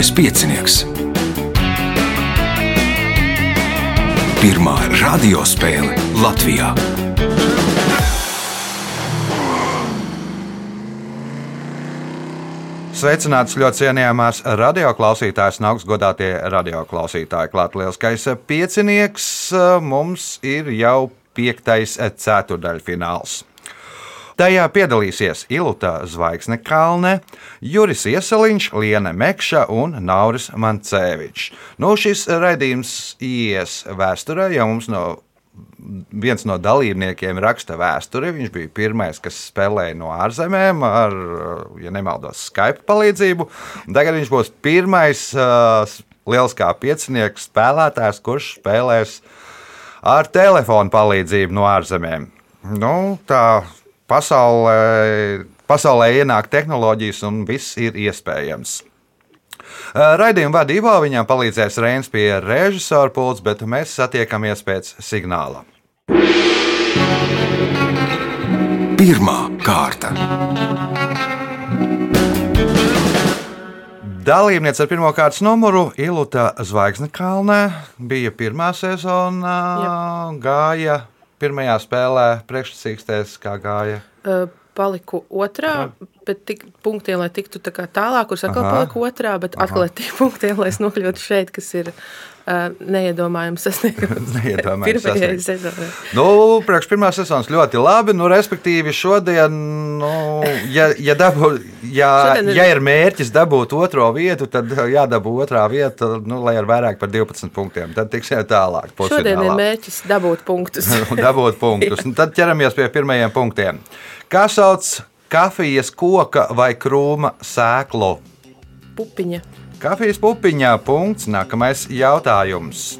Mazais piecinieks. Pirmā radiospēle Latvijā. Sveicināts ļoti cienījamās radioklausītājas un augstgadātie radioklausītāji. Klāt lielskais piecinieks mums ir jau piektais ceturdaļfināls. Tajā piedalīsies Ilūta Zvaigzne Kalne, Juris Ieseliņš, Liene Mekša un Nauris Mancēvičs. Nu, šis raidījums ies vēsturē, jo mums no viens no dalībniekiem raksta vēsturi. Viņš bija pirmais, kas spēlēja no ārzemēm, ar, ja nemaldos, Skype palīdzību. Tagad viņš būs pirmais uh, liels kā piecinieks spēlētājs, kurš spēlēs ar telefonu palīdzību no ārzemēm. Nu, tā pasaulē, pasaulē ienāk tehnoloģijas un viss ir iespējams. Raidījuma vadībā viņam palīdzēs Reins pie režisora pults, bet mēs satiekamies pēc signāla. Pirmā kārta. Dalībniece ar pirmā kārtas numuru Ilūta Zvaigznes kalnē bija pirmā sezonā, Jep. gāja pirmajā spēlē priekšsakstēs, kā gāja. Uh, paliku otrā, bet tik punktiem, lai tiktu tā tālāk, kurš atkal Aha. paliku otrā, bet atkal ir tik punktiem, lai es nokļūtu šeit, kas ir uh, neiedomājams sasniegums. Neiedomājams sasniegums. sezonai. Nu, priekš pirmās sezonas ļoti labi. Nu, respektīvi, šodien, nu, ja, ja, dabū, ja, Šodien ir- ja ir mērķis dabūt otro vietu, tad jādabū otrā vieta, nu, lai ar vairāk par 12 punktiem. Tad tiksim tālāk. Šodien ir mērķis dabūt punktus. dabūt punktus. Un tad ķeramies pie pirmajiem punktiem. Kā sauc kafijas koka vai krūma sēklu? Pupiņa. Kafijas pupiņā punkts. Nākamais jautājums.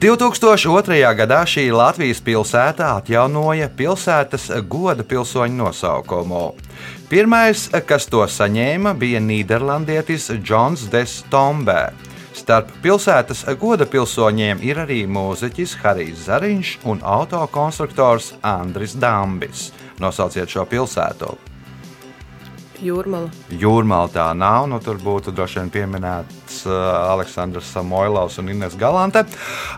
2002. gadā šī Latvijas pilsēta atjaunoja pilsētas goda pilsoņu nosaukumu. Pirmais, kas to saņēma, bija Nīderlandietis Džons Destombē. Starp pilsētas goda pilsoņiem ir arī mūziķis Harijs Zariņš un autokonstruktors Andris Dambis. Nosauciet šo pilsētu. Jūrmala. Jūrmāla tā nav. Nu, tur būtu droši vien pieminēts uh, Aleksandrs Samoilovs un Ines Galante.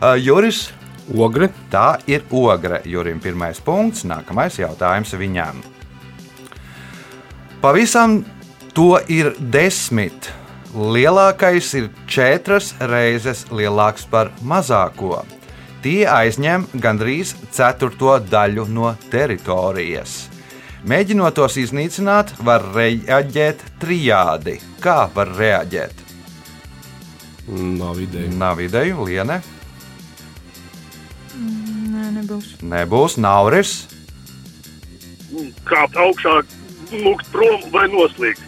Uh, Juris, Ogre. tā ir ogre. Jurim pirmais punkts, nākamais jautājums viņam. Pavisam to ir desmit. Lielākais ir četras reizes lielāks par mazāko. Tie aizņem gandrīz ceturto daļu no teritorijas. Mēģinot tos iznīcināt, var reaģēt trijādi. Kā var reaģēt? Nav ideja. Nav ideju, Liene. Nē, nebūs. Nebūs nauris. kāpt augšā, lūgt prom vai noslīgt.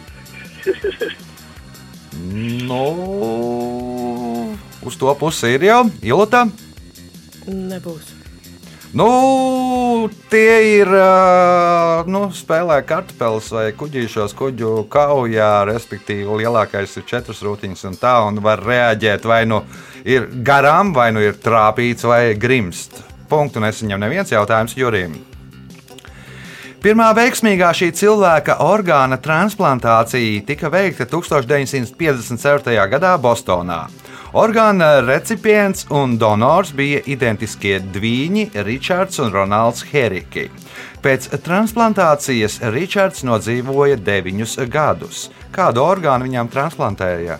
Nu, uz to pusi ir jau ilta. Nebūs. Nu, tie ir. Nu, spēlē kartupeļus vai kuģīšos, kuģu kaujā, respektīvi, lielākais ir četras rūtiņas un tā, un var reaģēt vai nu ir garām, vai nu ir trāpīts vai grimst. Punktu nesaņem neviens jautājums Jurim. Pirmā veiksmīgā šī cilvēka orgāna transplantācija tika veikta 1957. gadā Bostonā. Orgāna recipients un donors bija identiskie dviņi Ričards un Ronalds Heriki. Pēc transplantācijas Ričards nodzīvoja deviņus gadus. Kādu orgānu viņam transplantēja?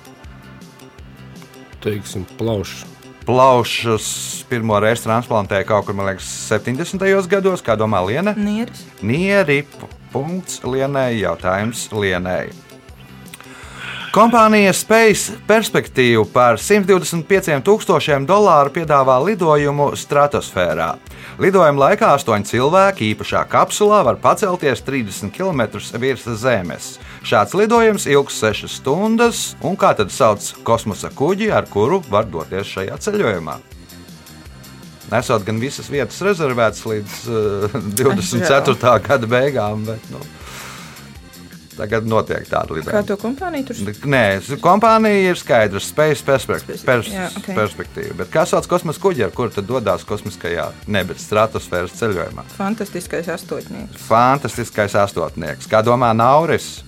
Teiksim, plaušs. Plaušas pirmo reizi transplantēja kaut kur, man liekas, 70. gados, kā domā Liene. Nieris. Nieri. Punkts Lienai. Jautājums Lienai. Kompānija Space Perspektīva par 125,000 dolāru piedāvā lidojumu stratosfērā. Lidojuma laikā astoņi cilvēki īpašā kapsulā var pacelties 30 km virs Zemes. Šāds lidojums ilgs 6 stundas, un kā tad sauc kosmosa kuģi, ar kuru var doties šajā ceļojumā? Nesot gan visas vietas rezervētas līdz uh, 24. gada beigām, bet nu, tagad notiek tāda Kā lidojuma. to kompāniju tur Nē, kompānija ir skaidra, spējas perspekt pers Jā, ok. perspektīva. Bet kā sauc kosmosa kuģi, ar kuru tad dodas kosmiskajā, nevis stratosfēras ceļojumā? fantastiskais astotnieks. Fantastiskais astotnieks. Kā domā Nauris?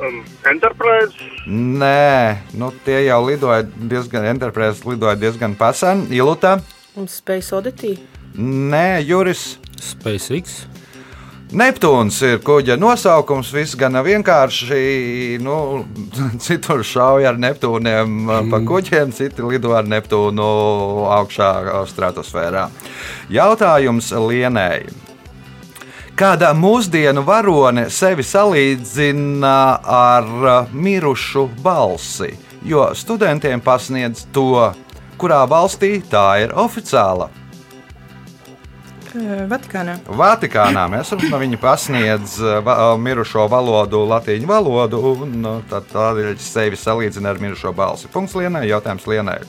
Um, Enterprise, Nē, nu, tie jau lidoja diezgan, Enterprise lidoja diezgan pasen. Ilūta, Un Space Oddity. nē, Juris. SpaceX. Neptūns ir kuģa nosaukums. Viss gan vienkārši. Nu, citur šauja ar Neptūniem mm. pa kuģiem, citi lido ar Neptūnu augšā stratosfērā. Jautājums Lienēji. Kāda mūsdienu varone sevi salīdzina ar uh, mirušu balsi, jo studentiem pasniedz to, kurā valstī tā ir oficiāla. Eh, Vatikānā. Vatikānā mēs runājam, viņi pasniedz uh, va, uh, mirušo valodu, latīņu valodu, un tā- tādēļ sevi salīdzina ar mirušo balsi. Punkts lienai, jautājums lienai.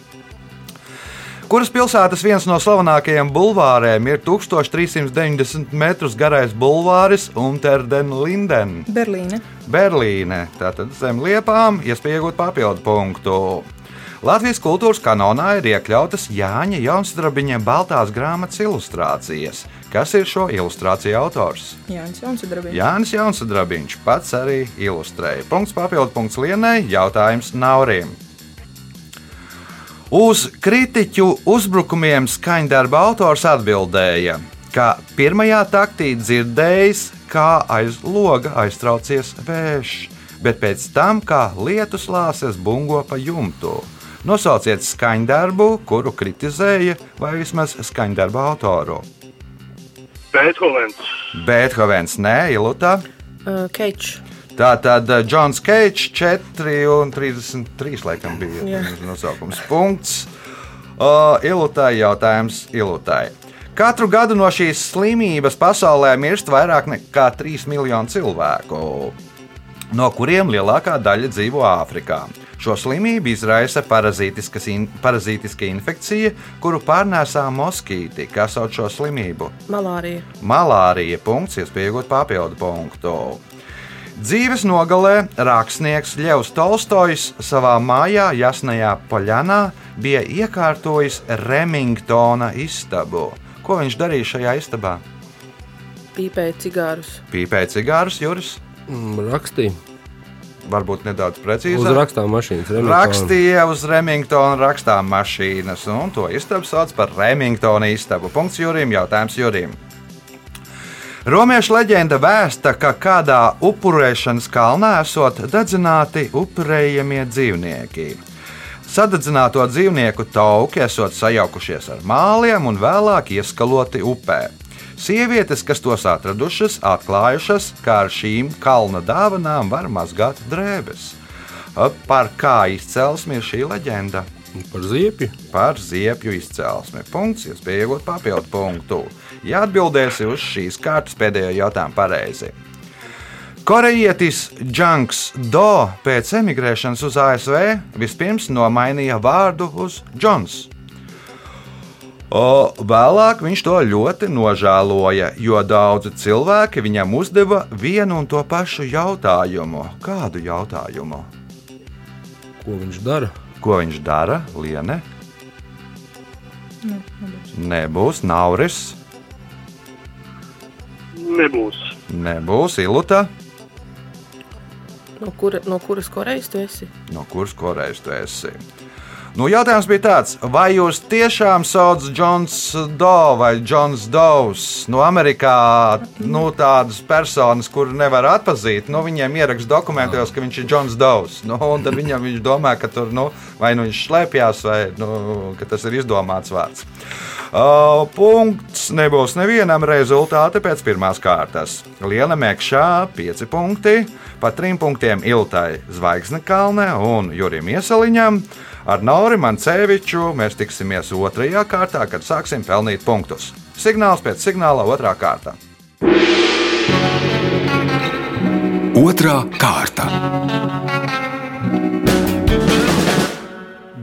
Kuras pilsētas viens no slavenākajiem bulvāriem ir 1390 metrus garais bulvāris Unterden-Linden? Berlīne. Berlīne. Tātad zem liepām iespēja iegūt papildu punktu. Latvijas kultūras kanonā ir iekļautas Jāņa Jaunstrabiņa Baltās grāmatas ilustrācijas. Kas ir šo ilustrāciju autors? Jānis Jaunsudrabiņš. Jānis Jaunstrabiņš pats arī ilustrēja. Punkts papildu punkts Lienai, jautājums Naurim. Uz kritiķu uzbrukumiem skaņdarba autors atbildēja, ka pirmajā taktī dzirdējis, kā aiz loga aiztraucies vējš, bet pēc tam kā lietus lāses bungo pa jumtu. Nosauciet skaņdarbu, kuru kritizēja, vai vismaz skaņdarba autoru. Beethovens, Beethovens, nē, Ilūta. Uh, Keičs. Tā tad Džons Keits 4 un 33 laikam bija Jā. nosaukums. Punkts. Uh, Ilūtai jautājums Ilūtai. Katru gadu no šīs slimības pasaulē mirst vairāk nekā 3 miljoni cilvēku, no kuriem lielākā daļa dzīvo Āfrikā. Šo slimību izraisa parazītiskas in, parazītiska infekcija, kuru pārnēsā moskīti, kas sauc šo slimību. Malārija. Malārija punkts, iespējot papildu punktu. Dzīves nogalē rakstnieks Ļevs Tolstojs savā mājā Jasnajā Poļanā bija iekārtojis Remingtona istabu. Ko viņš darīja šajā istabā? Pīpēja cigārus. Pīpēja cigārus, Juris, Mm, Rakstīja. Varbūt nedaudz Uz precīzāk. rakstām mašīnas. Remingtona. Rakstīja uz Remingtona rakstām mašīnas, un to istabu sauc par Remingtona istabu. Punkts Jurim, jautājums Jurim. Romiešu leģenda vēsta, ka kādā upurēšanas kalnā esot dedzināti upurējamie dzīvnieki. Sadedzināto dzīvnieku tauki esot sajaukušies ar māliem un vēlāk ieskaloti upē. Sievietes, kas tos atradušas, atklājušas, ka ar šīm kalna dāvanām var mazgāt drēbes. Par kā izcelsmi ir šī leģenda? Par ziepju. Par ziepju izcelsmi. Punkts, iespēja iegūt papildu punktu. Ja atbildēsi uz šīs kārtas pēdējo jautājumu pareizi. Korejietis Džanks Do pēc emigrēšanas uz ASV vispirms nomainīja vārdu uz Džons. O, vēlāk viņš to ļoti nožēloja, jo daudzi cilvēki viņam uzdeva vienu un to pašu jautājumu. Kādu jautājumu? Ko viņš dara? Ko viņš dara? Liene? Nebūs Nauris, nebūs. nebūs Iluta. No, kura, no kuras Korejas tu esi? No kuras korejas tu esi? Nu, jautājums bija tāds, vai jūs tiešām saucat Džons Do vai Džons Dovs? No Amerikā nu, tādas personas, kur nevar atpazīt, nu, viņiem ieraksta dokumentos, ka viņš ir Džons Dovs. Nu, tad viņam viņš domā, ka tur nu, vai nu viņš slēpjas, vai nu, tas ir izdomāts vārds. Uh, punkts nebūs nevienam rezultāti pēc pirmās kārtas. Liela mekšā 5 punkti, pa 3 punktiem Iltai Zvaigzne Kalne un Jurim Iesaliņam. Ar Nauri Manceviču mēs tiksimies otrajā kārtā, kad sāksim pelnīt punktus. Signāls pēc signāla otrā kārta. Otra kārta.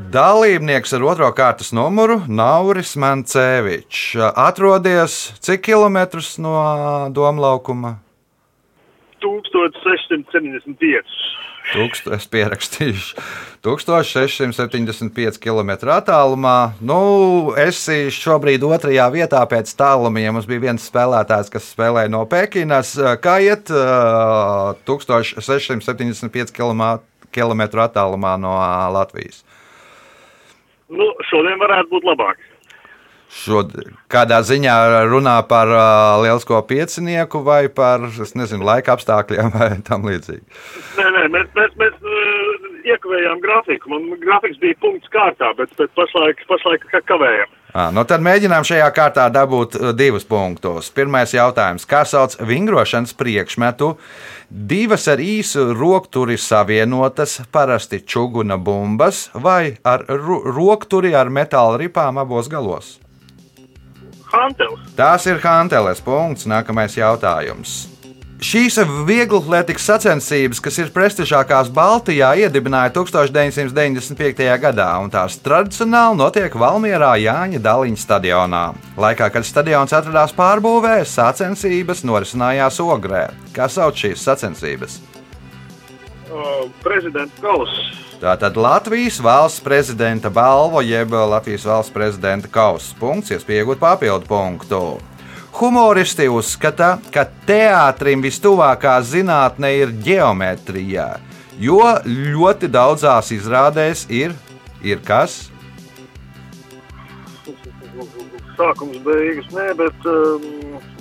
Dalībnieks ar otro kārtas numuru Nauris Mancevičs. Atrodies cik kilometrus no Doma laukuma? 1675. Tūkst, es pierakstīšu 1675 km attālumā. Nu, es esmu šobrīd otrajā vietā pēc tālumiem. Mums bija viens spēlētājs, kas spēlēja no Pekinas. Kā iet uh, 1675 km, attālumā no uh, Latvijas? Nu, šodien varētu būt labāk. Šod, kādā ziņā runā par uh, lielisko piecinieku vai par nezinu, laika apstākļiem vai tam līdzīgi? Nē, nē, mēs, mēs, mēs uh, iekavējām grafiku. Man grafiks bija punkts kārtā, bet, bet pašlaik, pašlaik ka- kavējam. À, nu tad mēģinām šajā kārtā dabūt divus punktus. Pirmais jautājums. Kā sauc vingrošanas priekšmetu? Divas ar īsu rokturi savienotas, parasti čuguna bumbas, vai ar ro rokturi ar metāla ripām abos galos? Hantels. Tās ir Hanteles punkts. Nākamais jautājums. Šīs vieglatlētikas sacensības, kas ir prestižākās Baltijā, iedibināja 1995. gadā, un tās tradicionāli notiek Valmjerā Jāņa Daliņa stadionā. Laikā, kad stadions atradās pārbūvē, sacensības norisinājās Ogrē. Kā sauc šīs sacensības? Uh, prezidents Kauss. Tātad Latvijas valsts prezidenta balva, jeb Latvijas valsts prezidenta kausa punkts, iespēja iegūt papildu punktu. Humoristi uzskata, ka teātrim vistuvākā zinātne ir geometrija, jo ļoti daudzās izrādēs ir, ir kas? Sākums, beigas, nē, bet. Um,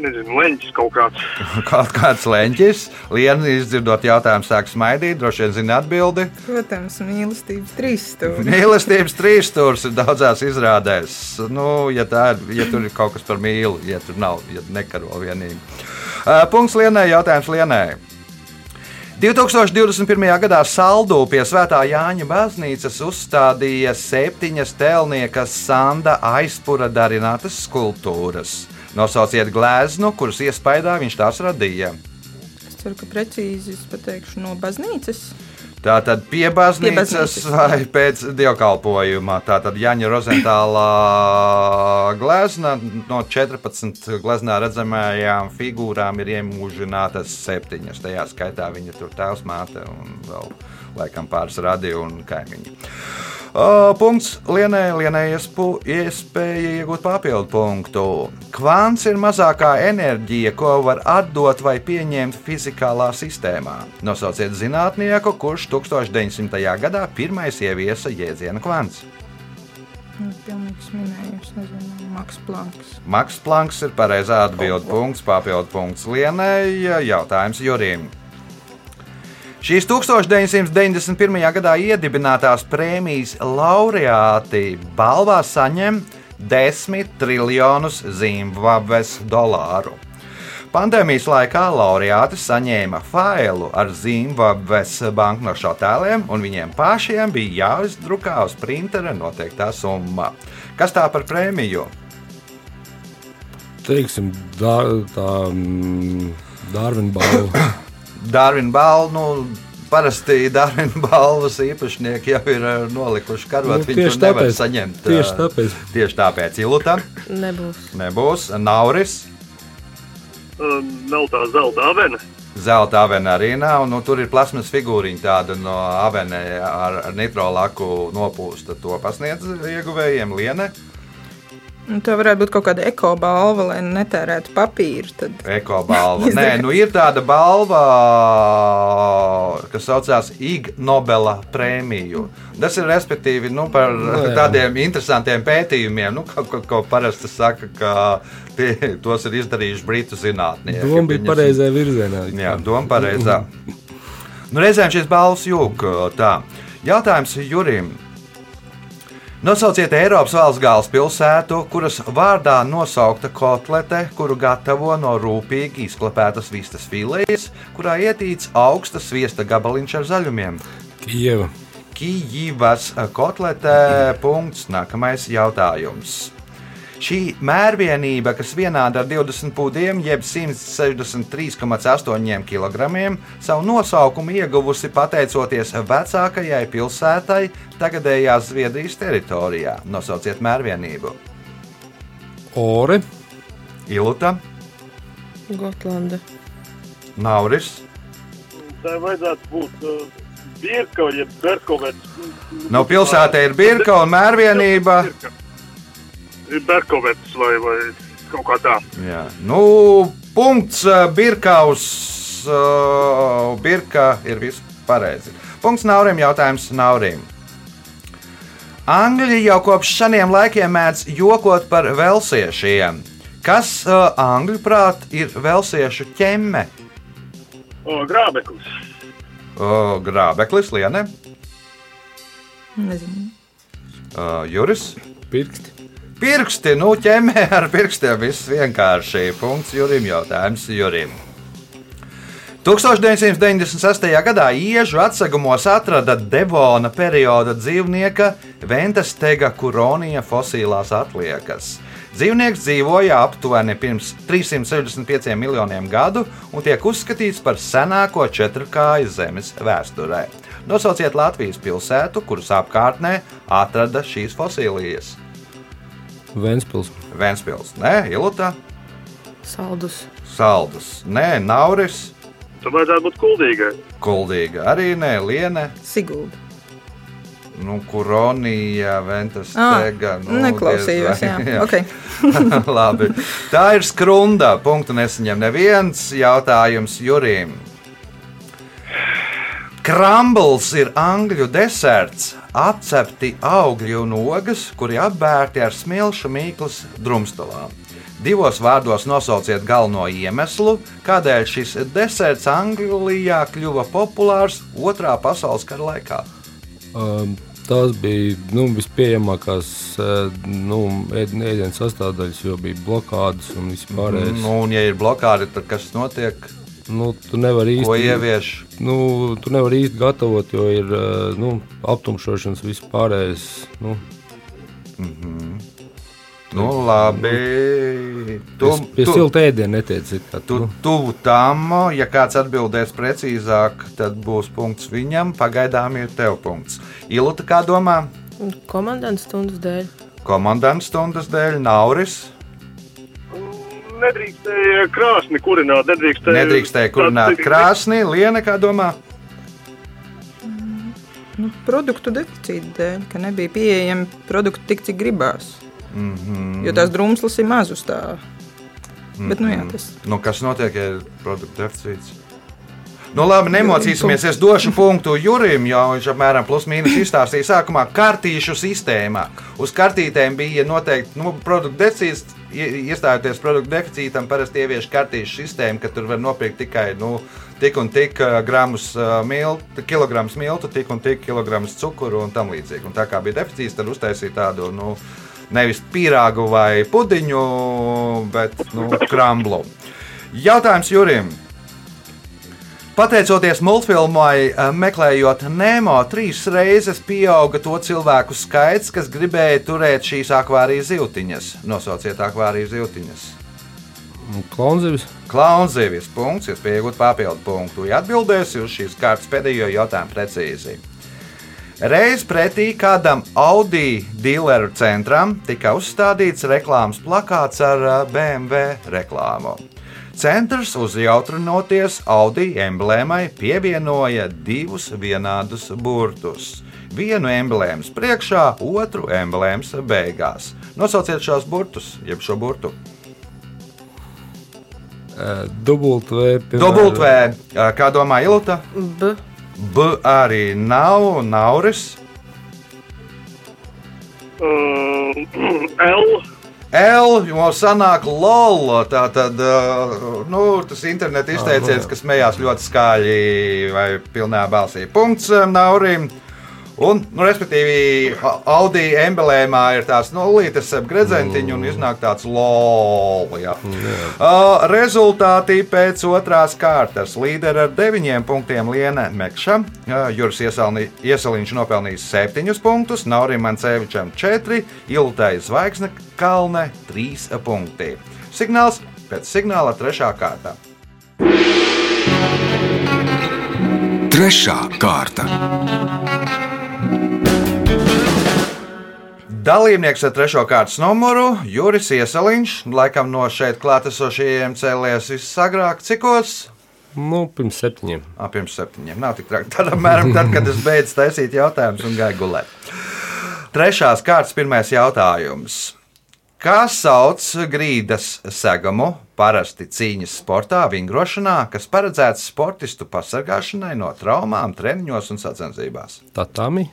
nezinu, leņķis kaut kāds. Kaut kāds leņķis, Liena izdzirdot jautājumu, sāk smaidīt, droši vien zina atbildi. Protams, mīlestības trīs stūri. Mīlestības trīs stūris ir daudzās izrādēs. Nu, ja, tā ir, ja tur ir kaut kas par mīlu, ja tur nav, ja nekaro vienīgi. Uh, punkts Lienai, jautājums Lienai. 2021. gadā Saldū pie Svētā Jāņa baznīcas uzstādīja septiņas tēlniekas Sanda aizpura darinātas skulptūras. Nosauciet gleznu, kuras iespējā viņš tās radīja. Es ceru, ka precīzi es pateikšu no baznīcas. Tā tad pie baznīcas, Pie baznīcas. vai pēc dievkalpojuma. Tā tad Jaņa Rozentālā glezna no 14 gleznā redzamajām figūrām ir iemūžinātas septiņas. Tajā skaitā viņa tur tēvs, māte un vēl laikam pāris radi un kaimiņi. Punkts Lienai. Lienai iespēja iegūt papildu punktu. Kvants ir mazākā enerģija, ko var atdot vai pieņemt fizikālā sistēmā. Nosauciet zinātnieku, kurš 1900. gadā pirmais ieviesa jēdzienu kvants. Nu, Pilnīgs minējums, nezinu, Maks Planks. Maks Planks ir pareizā atbilde. Punkts, papildu punkts Lienai. Jautājums Jurim. Šīs 1991. gadā iedibinātās prēmijas laureāti balvā saņem 10 triljonus Zimbabves dolāru. Pandēmijas laikā laureāti saņēma failu ar Zimbabves banknošu attēliem, un viņiem pašiem bija jāizdrukā uz printera noteiktā summa. Kas tā par prēmiju? Teiksim, dā, tā mm, Dārvina balva. Dārvina balvu. Nu, Parasti Dārvina balvas īpašnieki jau ir eh, nolikuši karot. Nu, tieši nevar tāpēc. saņemt. Tieši eh, tāpēc. Tieši tāpēc Ilūta Nebūs. nebūs. Nauris. Um, nav tā zelta avena. Zelta avena arī nav. Nu, tur ir plasmas figūriņa tāda no avena ar, ar nitrolaku nopūsta. To pasniedz ieguvējiem Liene. Un tā varētu būt kaut kāda ekobalva, lai netērētu papīru. Tad Eko balva. Nē, nu ir tāda balva, kas saucās Ig Nobela prēmiju. Tas ir respektīvi nu, par jā. tādiem interesantiem pētījumiem, nu, ko, ko, ko parasti saka, ka tie, tos ir izdarījuši britu zinātnieki. Doma bija Viņas- pareizajā virzienā. Jā, doma pareizā. Nu, reizēm šis balss jūg. Tā. Jautājums Jurim. Nosauciet Eiropas valsts galvaspilsētu, kuras vārdā nosaukta kotlete, kuru gatavo no rūpīgi izklapētas vistas filējas, kurā ietīts augsta sviesta gabaliņš ar zaļumiem. Kieva. Kijivas kotlete. Punkts. Nākamais jautājums. Šī mērvienība, kas vienāda ar 20 pudiem, jeb 163,8 kg, savu nosaukumu ieguvusi pateicoties vecākajai pilsētai tagadējās Zviedrijas teritorijā. Nosauciet mērvienību. Ore. Ilta, Gotlanda. Nauris, tā vajadzētu būt uh, Birka vai Berkovets. No pilsētā ir Birka un mērvienība. Ir Berkovets vai, vai kaut kā tā. Jā. Nu, punkts Birkaus. Uh, Birka ir viss pareizi. Punkts Naurim, jautājums Naurim. Angļi jau kopš seniem laikiem mēdz jokot par velsiešiem. Kas uh, angļu prāt ir velsiešu ķemme? O, grābeklis. Uh, grābeklis, Liene, Nezinu. uh, Juris. Pirksti. Pirksti, nu ķemmē ar pirkstiem viss vienkārši. Punkts Jurim jautājums Jurim. 1996. gadā iežu atsegumos atrada Devona perioda dzīvnieka Ventestega kuronija fosilās atliekas. Dzīvnieks dzīvoja aptuveni pirms 365 miljoniem gadu un tiek uzskatīts par senāko četrkāju zemes vēsturē. Nosauciet Latvijas pilsētu, kuras apkārtnē atrada šīs fosilijas. Ventspils. Vēnspils, nē, Ilūta, Saldus. Saldus, nē, Nauris, Tur vajadzētu būt kuldīgai. Kuldīga, arī nē, Liene, Sigulda. nu, Kuronija, Ah, Ventestega. Nu, neklausījos, jā. vai- Okay. Labi. Tā ir skrunda. Punktu nesaņem neviens jautājums Jurim. Krambls ir angļu deserts, apcepti augļi un ogas, kuri apbērti ar smilšu mīklas drumstalām. Divos vārdos nosauciet galveno iemeslu, kādēļ šis deserts Anglijā kļuva populārs Otrā pasaules kara laikā. Um, tās bija nu, vispieejamākās uh, nu, ēd- ēdienas sastāvdaļas, jo bija blokādes un viss pārējais. Nu, un, ja ir blokāde, tad kas notiek? Nu, tu nevari Ko īsti ievieš? Nu, tu nevari īsti gatavot, jo ir uh, nu, aptumšošanas viss pārējais. Nu, Nu, labi. Tu, pie pie tu, silta ēdiena netiec. it kā, tu nu. tuvu tam, ja kāds atbildēs precīzāk, tad būs punkts viņam. Pagaidām ir tev punkts. Ilūta, kā domā? Komandantas stundas dēļ. Komandants stundas dēļ, Nauris. Nedrīkstēja krāsni kurināt, nedrīkstēja. Nedrīkstēja kurināt krāsni. Liena, kā domā? Nu, produktu deficīta dēļ, ka nebija pieejami produkti tik, cik gribās. Mm -hmm. Jo tās drumslas ir mazus tā. Bet, nu, jā, tas Nu, kas notiek, ja ir produktu deficīts? Nu, labi, nemocīsimies. Es došu punktu Jurim, jo viņš apmēram plus mīnus izstāstīja sākumā kartīšu sistēmā. Uz kartītēm bija noteikti nu, produktu deficīts. ie- Iestājoties produktu deficītam, parasti ievieš kartīšu sistēmu, ka tur var nopirkt tikai nu, tik un tik gramus miltu, kilograms miltu, tik un tik kilogramus cukuru un tam līdzīgi. Un tā kā bija deficīts, tad uztaisīja tādu. Nu, Nevis pīrāgu vai pudiņu, bet nu, kramblu. Jautājums Jurim. Pateicoties multfilmai, eh, meklējot Nemo, trīs reizes pieauga to cilvēku skaits, kas gribēja turēt šīs akvārijas zīltiņas. Nosauciet akvārijas zīltiņas. Un Klaunzivis. Klaunzīvis punkts, jūs pieaugat papildu punktu. Ja atbildēsiet uz šīs kārtas pēdējo jautājumu precīzi. Reiz pretī kādam Audi dealeru centram tika uzstādīts reklāmas plakāts ar eh, BMW reklāmu. Centrs uzjautrinoties Audi emblēmai pievienoja divus vienādus burtus. Vienu emblēmas priekšā, otru emblēmas beigās. Nosauciet šos burtus, jeb šo burtu. Dubultvē. Dubultvē, kā domā Ilta? B. B arī nav, Nauris. Uh, L. L, jo sanāk LOL. Tā tad, uh, nu, tas interneta izteiciens, kas smējās ļoti skaļi vai pilnā balsī. Punkts uh, Naurim. Un, nu, respektīvi, Audi emblēmā ir tāds nulītes ap gredzentiņu un iznāk tāds LOL. Jā. Uh, rezultāti pēc otrās kārtas. Līderi ar deviņiem punktiem Liena Mekša, uh, Juris Iesalni- Iesaliņš nopelnījis septiņus punktus, Naurim Mancevičam četri, Iltai Zvaigzne Kalne trīs punkti. Signāls pēc signāla trešā kārta. Trešā kārta. Dalībnieks ar trešo kārtas numuru Juris Iesaliņš, laikam no šeit klātesošajiem cēlies visagrāk, cikos Nu, pirms septiņiem. Ā, pirms septiņiem. Nav tik traki. Tad, apmēram, tad, kad es beidzu taisīt jautājumus un gāju gulēt. Trešās kārtas pirmais jautājums. Kā sauc grīdas segumu, parasti cīņas sportā, vingrošanā, kas paredzēts sportistu pasargāšanai no traumām, treniņos un sacensībās? Tatami.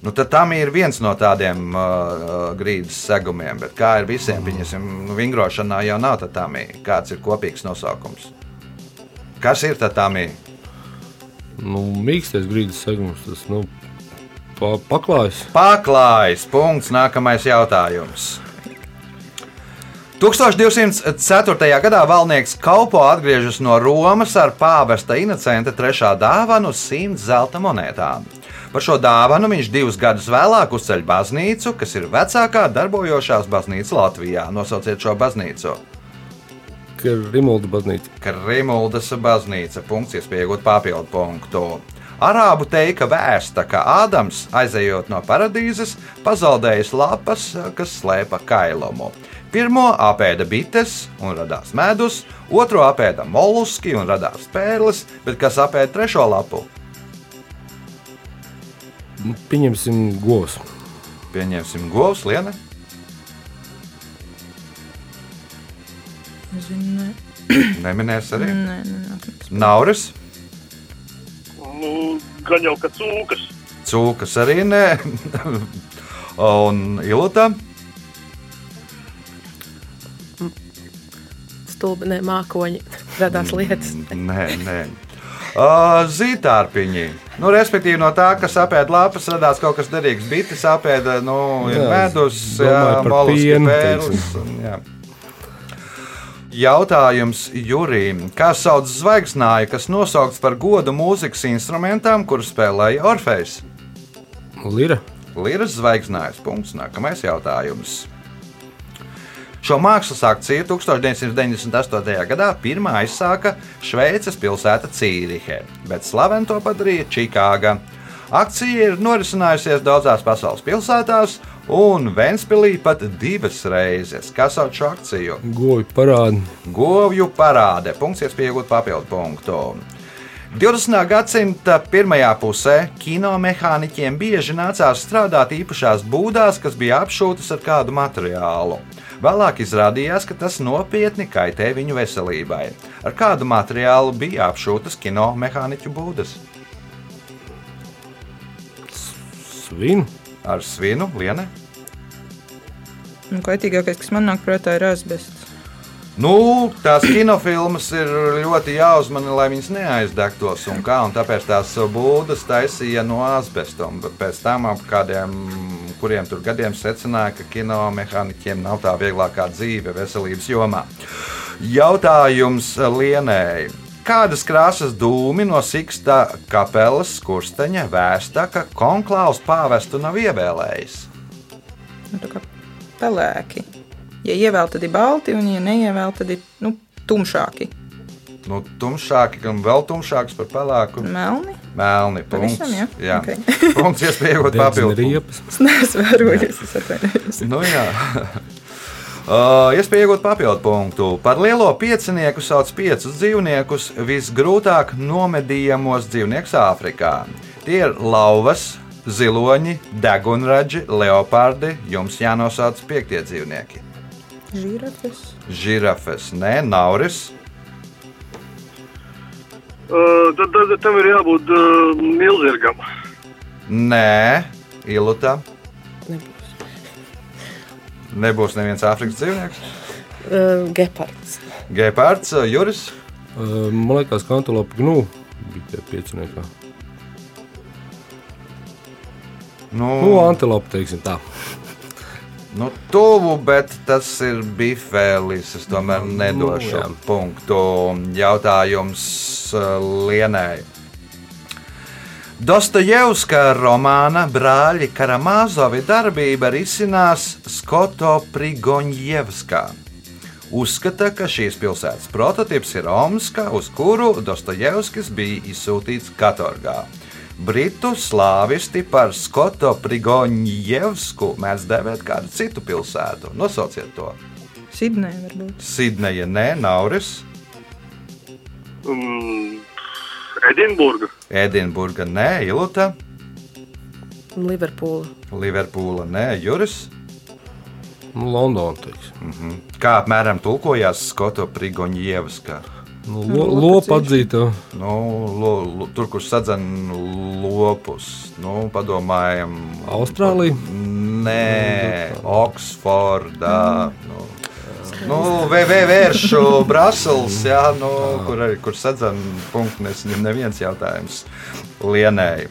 Nu, tam ir viens no tādiem uh, grīdas segumiem, bet kā ir visiem, pieņemsim, nu, vingrošanā jau nav tatāmī. Kāds ir kopīgs nosaukums? Kas ir tatāmī? Nu, mīkstais grīdas segums. Tas, nu, pa, paklājas. Paklājs. Punkts. Nākamais jautājums. 1204. gadā valnieks Kaupo atgriežas no Romas ar pāvesta Inocenta trešā dāvanu 100 zelta monētām. Par šo dāvanu viņš divus gadus vēlāk uzceļ baznīcu, kas ir vecākā darbojošās baznīca Latvijā. Nosauciet šo baznīcu. Rimolda baznīca. Krimuldas baznīca. Punkts, iespējot papildu punktu. Arābu teika vēsta, ka Ādams, aizejot no paradīzes, pazaudējis lapas, kas slēpa kailumu. Pirmo apēda bites un radās medus, otro apēda molluski un radās pērles, bet kas apēda trešo lapu? Nu, Pieņemsim govs. Pieņemsim govs, liene. Zinu, nē, Neminēs arī. nē, nē, nē. Nauris, Nu, gan jau, ka cūkas. cūkas arī nē. un ilūta. Stulbi, ne mākoņi, radās lietas. Nē, nē. Zītārpiņi. Nu, respektīvi, no tā, kas apēda lapas, radās kaut kas derīgs. Bites apēda nu, Jā, medus, un, jā. Jautājums Jurijam. Kā sauc zvaigznāju, kas nosaukts par godu mūzikas instrumentam, kuru spēlēja Orfejs? Lira. Liras zvaigznājas. Punkts. Nākamais jautājums. Šo mākslas akciju 1998. gadā pirmā aizsāka Šveices pilsēta Cīrihe, bet slavenu to padarīja Čikāga. Akcija ir norisinājusies daudzās pasaules pilsētās, un Ventspīlī pat divas reizes. Kas sauc šo akciju? Govi parādi. Govju parāde. Punkts, iespējot papildu punktu. 20. gadsimta pirmajā pusē kinomehāniķiem bieži nācās strādāt īpašās būdās, kas bija apšūtas ar kādu materiālu. Vēlāk izrādījās, ka tas nopietni kaitē viņu veselībai. Ar kādu materiālu bija apšūtas kinomehāniķu būdas? Svinu. Ar svinu, liene. Nu, Kaitīgākais, kas man nāk prātā, ir asbests. Nu, tās kinofilmas ir ļoti jāuzmana, lai viņas neaizdegtos. Un kā, un tāpēc tās būdas taisīja no asbesta. Pēc tam ap kādiem, kuriem tur gadiem secināja, ka kinomehāniķiem nav tā vieglākā dzīve veselības jomā. Jautājums Lienēji. Kādas krāsas dūmi no Siksta kapelas skursteņa vēsta, ka konklāvs pāvestu nav ievēlējis? Nu, pelēki. Ja ievēl, tad ir balti, un, ja neievēl, tad ir nu, tumšāki. Nu, tumšāki, gan vēl tumšāks par pelēku. Melni. Melni. Punkts. Pavisam, jā? jā. Ok. Punkts, iespējot Dedzina papildu. riepas. Es vērojis, es atvainojos. Nu, jā. Uh, Iespēja iegūt papildu punktu. Par lielo piecinieku sauc piecus dzīvniekus visgrūtāk nomedījamos dzīvniekus Āfrikā. Tie ir lauvas, ziloņi, degunraģi, leopardi. Jums jānosauc piektie dzīvnieki. Žirafes. Žirafes, nē, nauris, Uh, tad, tad tam ir jābūt uh, milzīgam. nē, iluta. Nebūs. Nebūs neviens Āfrikas dzīvnieks. Uh, gepards. Gepards, Juris. Uh, Man liekas, ka antilopa gnu bija tie pieciniekā. Nu, Nu, antilopa, teiksim tā. Nu, tuvu, bet tas ir bifēlis. Es tomēr nedošu jā. nu, punktu. Jautājums uh, Lienai. Dostojevska romāna Brāļi Karamāzovi darbība risinās Skoto Prigoņievskā. Uzskata, ka šīs pilsētas prototyps ir Omska, uz kuru Dostojevskis bija izsūtīts katorgā. Britu slāvisti par Skoto Prigoņievsku mēdz dēvēt kādu citu pilsētu. Nosauciet to. Sidnē varbūt. Sidneja, nē, Nauris. Mm, Edinburga. Edinburga, nē, Ilūta, Liverpoola. Liverpoola, nē, Juris. Nu, Londona. teiksim. Kā apmēram tulkojās Skoto Prigoņievas? Nu, lo, lopa atzīta. Nu, lo, lo, tur, kur sadzen lopus, nu, padomājam, Austrālija? Nē, Oksfordā. Nu, nu, vai vēršu Brasels, jā, nu, kur, arī- kur sadzen punktu, nesaņem neviens jautājums Lienēji.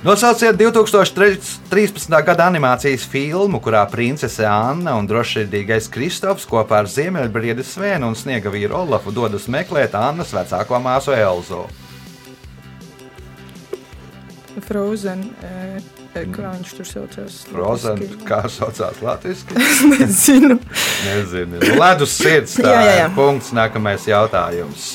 Nosauciet 2013. gada animācijas filmu, kurā princese Anna un drošsirdīgais Kristofs kopā ar Ziemeļbriedi Svēnu un sniega vīru Olafu dodas meklēt Annas vecāko māsu Elzu. Frozen. e, e, Kā viņš tur saucās? Frozen, kā saucās Latvijas? Nezinu. Nezinu. Nu, Ledus sirds. Tā Jā, jā, jā. punkts. Nākamais jautājums.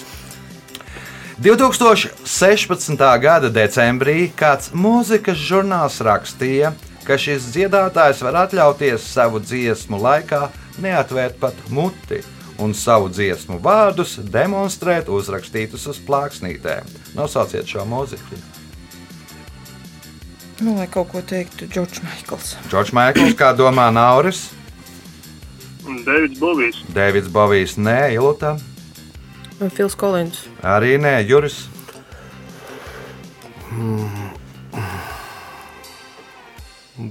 2016. gada decembrī kāds mūzikas žurnāls rakstīja, ka šis dziedātājs var atļauties savu dziesmu laikā neatvērt pat muti un savu dziesmu vārdus demonstrēt uzrakstītus uz plāksnītēm. Nosauciet šo mūziku. Nu, lai kaut ko teiktu, Džordžs Maikls. Džordžs Maikls, kā domā Nauris, Deivids Bovijs. Deivids Bovijs, Nē, Ilūta, Fils Kolins. arī Nē, Juris.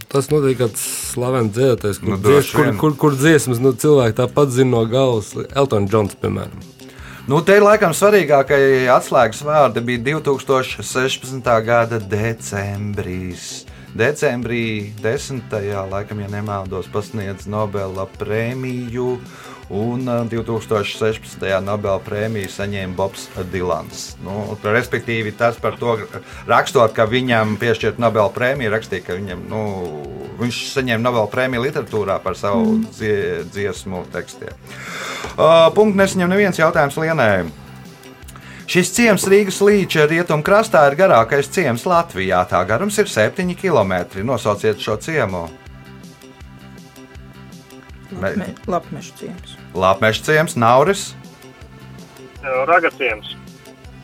Tas notiek kāds slavens dziedātājs, kur, Nu, dzies, kur, kur, kur dziesmas nu, cilvēki tāpat zina no galvas. Elton Džons, piemēram. Nu, te laikam svarīgākie atslēgas vārdi bija 2016. gada decembris. Decembrī 10. laikam, ja nemaldos, pasniedz Nobela prēmiju. Un uh, 2016. Nobela prēmiju saņēma Bobs Dilans. Nu, respektīvi, tas par to rakstot, ka viņam piešķirt Nobela prēmiju, rakstīja, ka viņam, nu, viņš saņēma Nobela prēmiju literatūrā par savu mm. dzie, dziesmu tekstiem. Uh, punkts nesaņem neviens jautājums Lienai. Šis ciems Rīgas līča rietumkrastā ir garākais ciems Latvijā. Tā garums ir 7 km. Nosauciet šo ciemu. Me, Lapmešu ciems. Lapmeša ciems, Nauris, Ragaciems.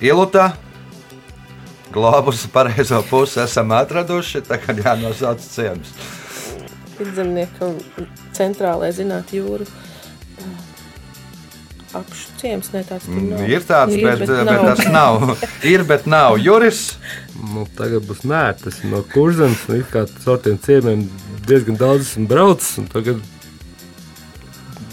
Iluta. Globus pareizo pusi esam atraduši. Tagad jānosauc ciems. Vidzemniekam centrālajā zinātnē jūra. Apšu ciems, ne tāds tur nav. Mm, Ir tāds, Ir, bet, bet, bet tas nav. Ir, bet nav. Juris. Nu, tagad būs nērts no kurzemes. Nu, kā caur tiem ciemiem diezgan daudz esmu braucis. un Tagad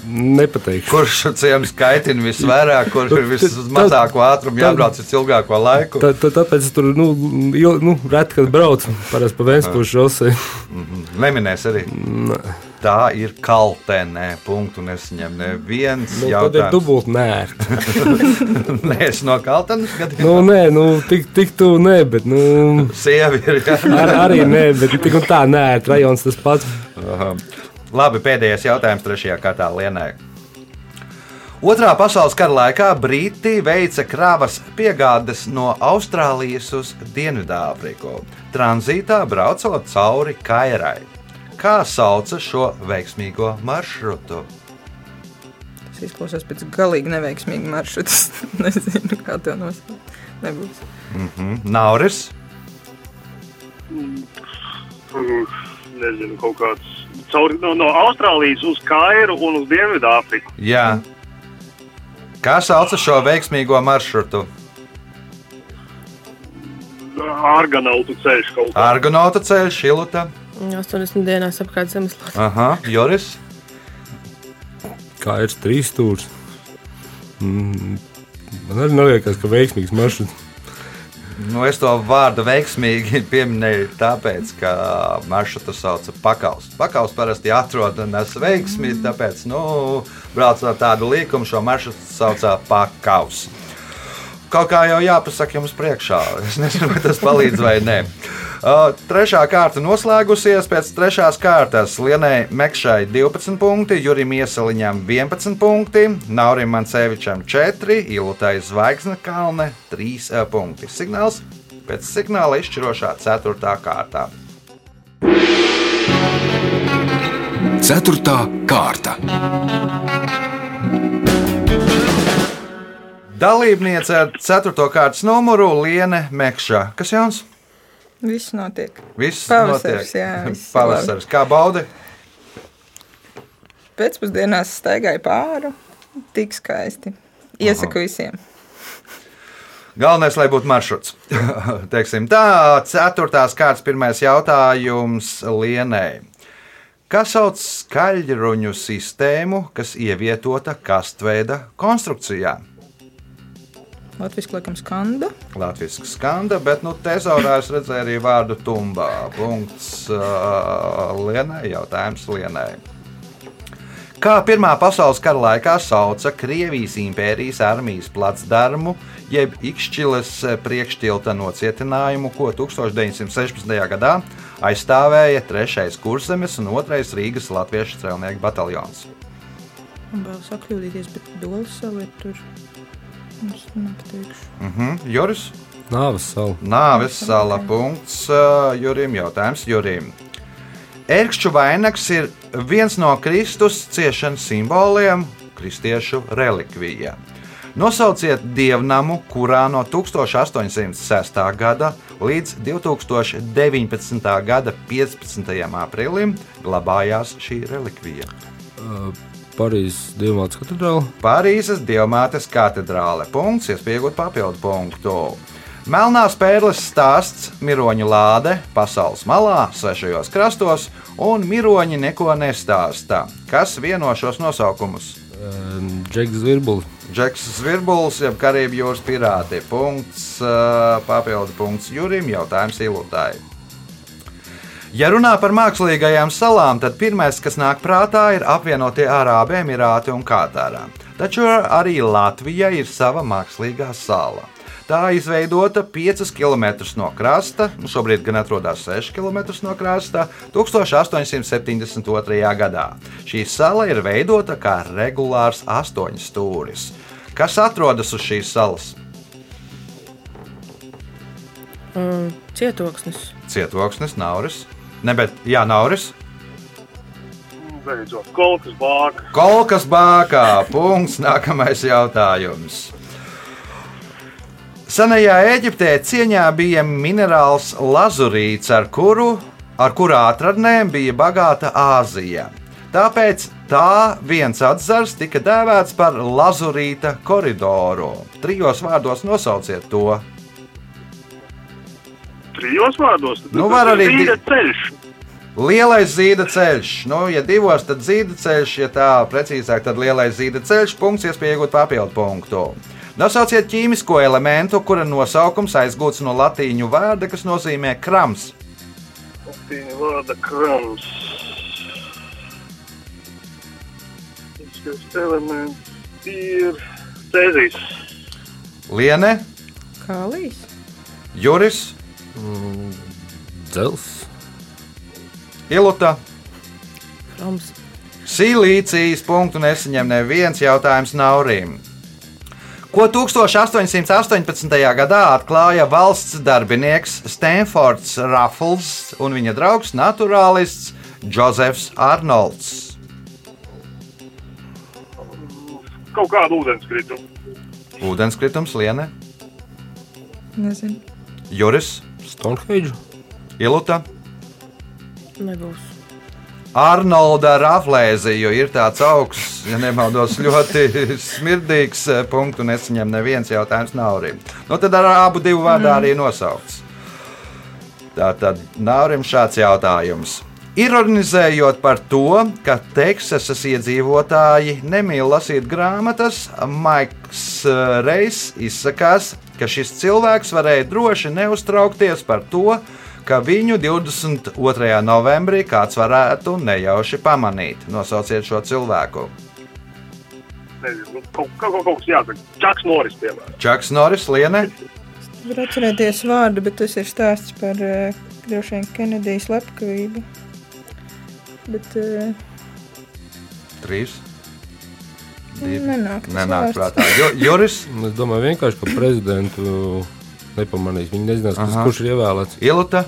nepateikšu. Kurš ciemu skaitina visvairāk, kur ir vismazāko ātrumu jābrauc uz ilgāko laiku? Tā, tā, tāpēc tur nu, il, nu, reti kad braucu. Parasti pa Vēnspūšu šosei. Neminēs arī. Tā ir kaltenē. Punktu nesaņem neviens Nu, tad ir dubult nērti. Nē, es no kaltenes gadījumā. Nu, nē, nu, tik, tik tu nē, bet nu, Sievi ir. ar, arī nē, bet tik un tā nērti. Rajons tas pats. Labi, pēdējais jautājums trešajā kārtā Lienai. Otrā pasaules kara laikā Briti veica kravas piegādes no Austrālijas uz Dienvidāfriku. Tranzītā braucot cauri Kairai. Kā sauca šo veiksmīgo maršrutu? Tas izklausās pēc galīgi neveiksmīga maršruta. Es nezinu, kā to nosaukt. Nebūs. Mm, Nauris, Mm, Nezinu, kaut kāds. Caur, no, no Austrālijas uz Kairu un uz Dienvidāfriku. Jā. Kā sauca šo veiksmīgo maršrutu? Argonautu ceļš kaut kā. Argonauta ceļš, Šiluta, 80 dienās apkārt zemeslodē. Aha, Joris. Kā ir trīs stūris. Mm, man arī neliekas, ka veiksmīgs maršruts. Nu, es to vārdu veiksmīgi pieminēju, tāpēc, ka maršrutu sauc par pakaus. Pakaus parasti atrodas nes veiksmi, tāpēc, nu, braucot tādu līkumu, šo maršrutu sauc par pakaus. Kaut kā jau jāpasaka jums priekšā. Es nezinu, vai tas palīdz vai nē. Trešā kārta noslēgusies. Pēc trešās kārtas Lienai Mekšai 12 punkti, Jurim Iesaliņam 11 punkti, Naurim Mancevičam 4, Ilutai Zvaigzne Kalne 3 uh, punkti. Signāls pēc signāla izšķirošā 4. kārtā. Ceturtā kārta. Dalībniece ar 4. kārtas numuru Liene Mekšā. Kas jauns? Viss notiek. Viss Pavasaris, notiek. jā, viss Pavasaris. Kā baudi? Pēcpusdienās staigāju pāri. Tik skaisti. Iesaku visiem. Galvenais, lai būtu maršruts. Teiksim tā, ceturtās kārtas pirmais jautājums Lienai. Kas sauc skaļruņu sistēmu, kas ievietota kastveida konstrukcijā? Latvijas laikam skanda. Latvijas skanda, bet nu, tezaurā es redzēju arī vārdu tumbā. Punkts uh, Lienai, jautājums Lienai. Kā Pirmā pasaules kara laikā sauca Krievijas impērijas armijas placdarmu, jeb Ikšķiles priekštilta nocietinājumu, ko 1916. gadā aizstāvēja 3. kurzemes un 2. Rīgas latviešu strēlnieku bataljons. Man vēl sakļūdīties, bet dolas savu ir tur. Es nepateikšu. Mhm, Juris? Nāves sala. Nāves sala punkts uh, Jurim. Jautājums Jurim. Ērkšķu vainags ir viens no Kristus ciešanas simboliem, kristiešu relikvija. Nosauciet dievnamu, kurā no 1806. gada līdz 2019. gada 15. aprīlim glabājās šī relikvija. Parīzes Dievmātes katedrāle. Parīzes Dievmātes katedrāle. Punkts, iespējot papildu punktu. Melnās pērles stāsts, miroņa lāde, pasaules malā, svešajos krastos, un miroņi neko nestāsta. Kas vieno šos nosaukumus? Džeks Zvirbulis. Džeks Zvirbulis, jeb Karību jūras pirāti. Punkts, ā, papildu punkts Jurim, jautājums Ilūtai. Ja runā par mākslīgajām salām, tad pirmais, kas nāk prātā, ir apvienotie Arābu Emirāti un Katāra. Taču arī Latvija ir sava mākslīgā sala. Tā izveidota 5 km no krasta, nu šobrīd gan atrodas 6 km no krasta, 1872. gadā. Šī sala ir veidota kā regulārs astoņstūris. Kas atrodas uz šīs salas? Mm, cietoksnis. Cietoksnis, Nauris. Ne, bet, jā, Nauris. Beidzot, kolkas bāka. Kolkas bākā. Punkts. Nākamais jautājums. Senajā Eģiptē cieņā bija minerāls lazurīts, ar kuru ar kurā atradnēm bija bagāta Āzija. Tāpēc tā viens atzars tika dēvēts par lazurīta koridoru. Trijos vārdos nosauciet to. Trijos vārdos. tad Nu, tas var arī zīda ceļš. Lielais zīda ceļš. Nu, ja divos, tad zīda ceļš, ja tā precīzāk, tad lielais zīda ceļš. Punkts, iespēja iegūt papildu punktu. Nosauciet ķīmisko elementu, kura nosaukums aizgūts no latīņu vārda, kas nozīmē krams. Viņa vārda krams. Šis elements ir cēzīs. Liene, Kālīs. Juris, Dzels. Iluta. Roms. Silīcijas punktu nesaņem neviens jautājums Naurim. Ko 1818. gadā atklāja valsts darbinieks Stanfords Raffles un viņa draugs naturālists Džozefs Arnolds? Kaut kādu ūdenskritu. Ūdenskritums, Liene, Nezinu. Juris, Stonehenge. Iluta. Nebūs. Arnolda raflēzija ir tāds augsts, ja nemaldos, ļoti smirdīgs eh, punkts, un es viņam neviens jautājums nav arī. Nu, tad ar abu divu vārdu arī nosaukts. Tā tad Naurim šāds jautājums. Ironizējot par to, ka Teksasas iedzīvotāji nemīl lasīt grāmatas, Maiks eh, Reis izsakās, ka šis cilvēks varēja droši neuztraukties par to, ka viņu 22. novembrī kāds varētu nejauši pamanīt. Nosauciet šo cilvēku. Nezinu, nu, kaut, kaut, kaut, kas jāsaka. Čaks Noris, piemēram. Čaks Noris, Liene, Var atcerēties vārdu, bet tas ir stāsts par uh, droši vien Kenedijas slepkavību. Bet uh, 3. nenāk. tas Nenāk vārds. prātā. Ju, Juris, Es domāju, vienkārši, ka prezidentu nepamanīs. Viņi nezinās, kas, Aha. kurš ir ievēlēts. Iluta.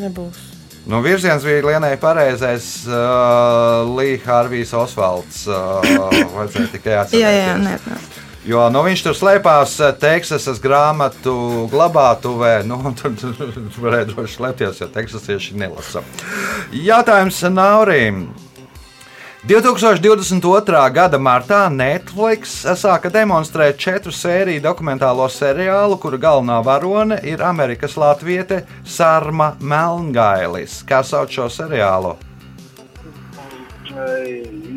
Nebūs. Nu, virziens bija Lienai pareizais. Uh, Līja Hārvijs Osvalds. Uh, vajadzēja tikai atcerēties. Jā, jā, nē, nē. Jo nu, viņš tur slēpās eh, Teksasas grāmatu glabātuvē. Nu, tur tur varēja droši slēpties, jo teksasieši nelasa. Jautājums Naurim. 2022. gada martā Netflix sāka demonstrēt četru sēriju dokumentālo seriālu, kura galvenā varone ir Amerikas Latviete Sārma Melngailis. Kā sauc šo seriālu?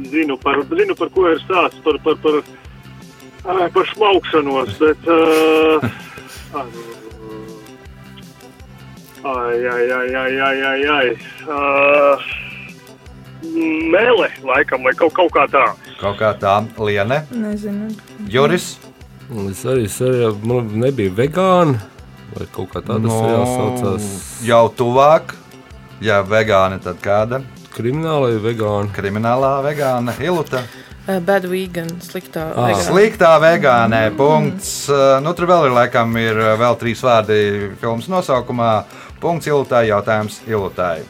Zinu par, zinu, par ko ir stāsts, par, par, par, par šmaukšanos, bet. Uh, ai, ai, ai, ai, ai, ai, ai. Uh, Mele, laikam, vai kaut, kaut kā tā. Kaut kā tā, Liene, Nezinu. Juris. Es arī seriālu, man nebija vegāni, vai kaut kā tāda Nu, seriāla saucās jau tuvāk. Ja vegāni, tad kāda? kriminālai vegāni. Kriminālā vegāna Iluta. Uh, Bad vegan, sliktā. Ah. vegāna. Sliktā vegānē. Punkts. Uh, Nu, tur vēl ir laikam ir uh, vēl trīs vārdi filmas nosaukumā. Punkts Ilutai. Jautājums Ilutai.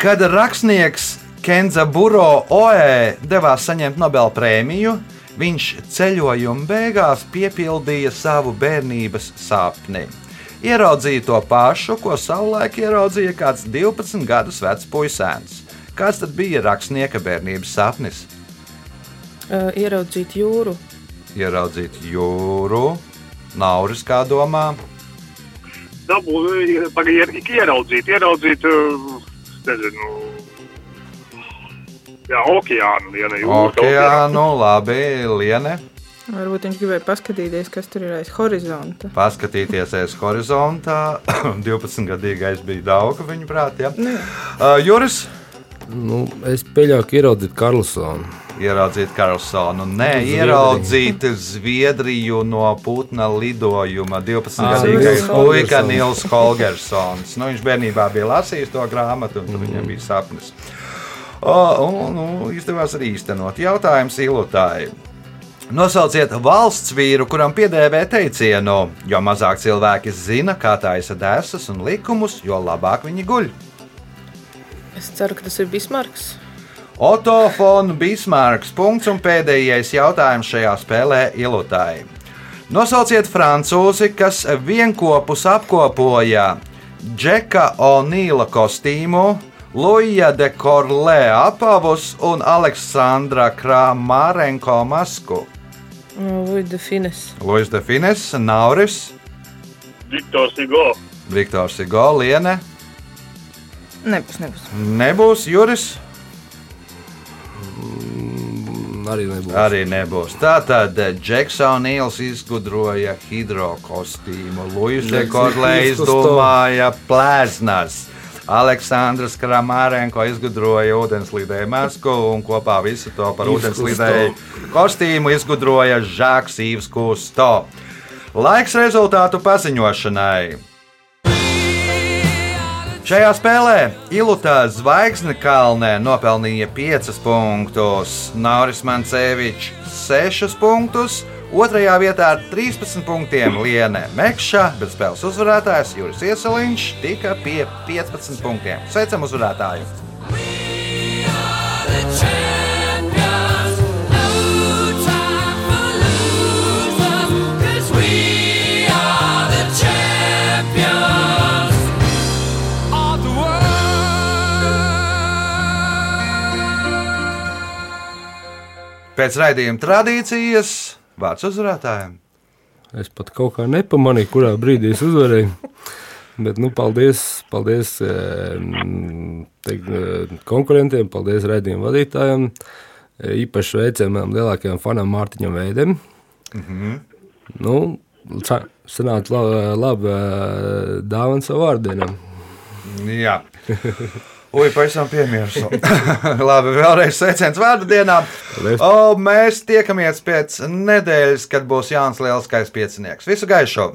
Kad rakstnieks Kenza Buro Oe devās saņemt Nobela prēmiju, viņš ceļojuma beigās piepildīja savu bērnības sapni. Ieraudzīja to pašu, ko savulaik ieraudzīja kāds 12 gadus vecs puisēns. Kāds tad bija rakstnieka bērnības sapnis? Uh, ieraudzīt jūru. Ieraudzīt jūru, nauris kā domā. Dabū, pagaidi, ieraudzīt, ieraudzīt, uh, nezinu, jā, okeānu, ja ne jūras. Okeānu, labi, liene. Varbūt viņš gribēja paskatīties, kas tur ir aiz horizonta. Paskatīties aiz horizontā. 12-gadīgais bija daudz, viņa prāt. Ja? Uh, Juris Nu, es pieļauju, ka ieraudzīt Karlsonu. ieraudzīt Karlsonu. Nē, Zviedriju. ieraudzīt Zviedriju no Putna lidojuma. 12-gadīgais Nils puika Holgersons. Nils Holgersons. Nu, viņš bērnībā bija lasījis to grāmatu, un mm. viņam bija sapnis. O, un, nu, izdevās arī īstenot. Jautājums Ilutai. Nosauciet valsts vīru, kuram piedēvē teicienu, jo mazāk cilvēki zina, kā taisa dēsas un likumus, jo labāk viņi guļ. Es ceru, ka tas ir Bismarks. Oto Fon Bismarks. Punkts un pēdējais jautājums šajā spēlē Ilutai. Nosauciet francūzi, kas vienopus apkopoja Džeka O'Nīla kostīmu, Luija de Korlē apavus un Aleksandra Krāmārenko masku. Luis de Fines. Luis de Fines, Nauris, Viktors Igo. Viktors Igoliene, Nebūs, nebūs. nebūs Juris. Arī nebūs. Arī nebūs. Tātad Džeksons Nīls izgudroja hidrokostīmu, Luis de Džeks Korlējs izkusto. domāja plēsnas. Aleksandrs Kramārenko izgudroja ūdenslīdēju masku un kopā visu to par ūdenslīdēju kostīmu izgudroja Žāks Īvs Kusto. Laiks rezultātu paziņošanai. Šajā spēlē Ilūta Zvaigznes kalnē nopelnīja 5 punktus, Nauris Mancevičs 6 punktus, otrajā vietā ar 13 punktiem Liene Mekša, bet spēles uzvarētājs Juris Ieseliņš tika pie 15 punktiem. Sveicam uzvarētāju! Pēc raidījuma tradīcijas vārds uzvarētājiem. Es pat kaut kā nepamanīju, kurā brīdī es uzvarēju. Bet, nu, paldies, paldies eh, teik, eh, konkurentiem, paldies raidījuma vadītājiem. Eh, Īpaši veicam lielākajam fanam Mārtiņam Veidem. Mm -hmm. Nu, sa- sanāca laba, laba dāvana savu vārdienam. Jā. Ui, pavisam piemirsu. Labi, vēlreiz sveiciens vārdu dienā. O, mēs tiekamies pēc nedēļas, kad būs Jānis Lielskais piecinieks. Visu gaišu!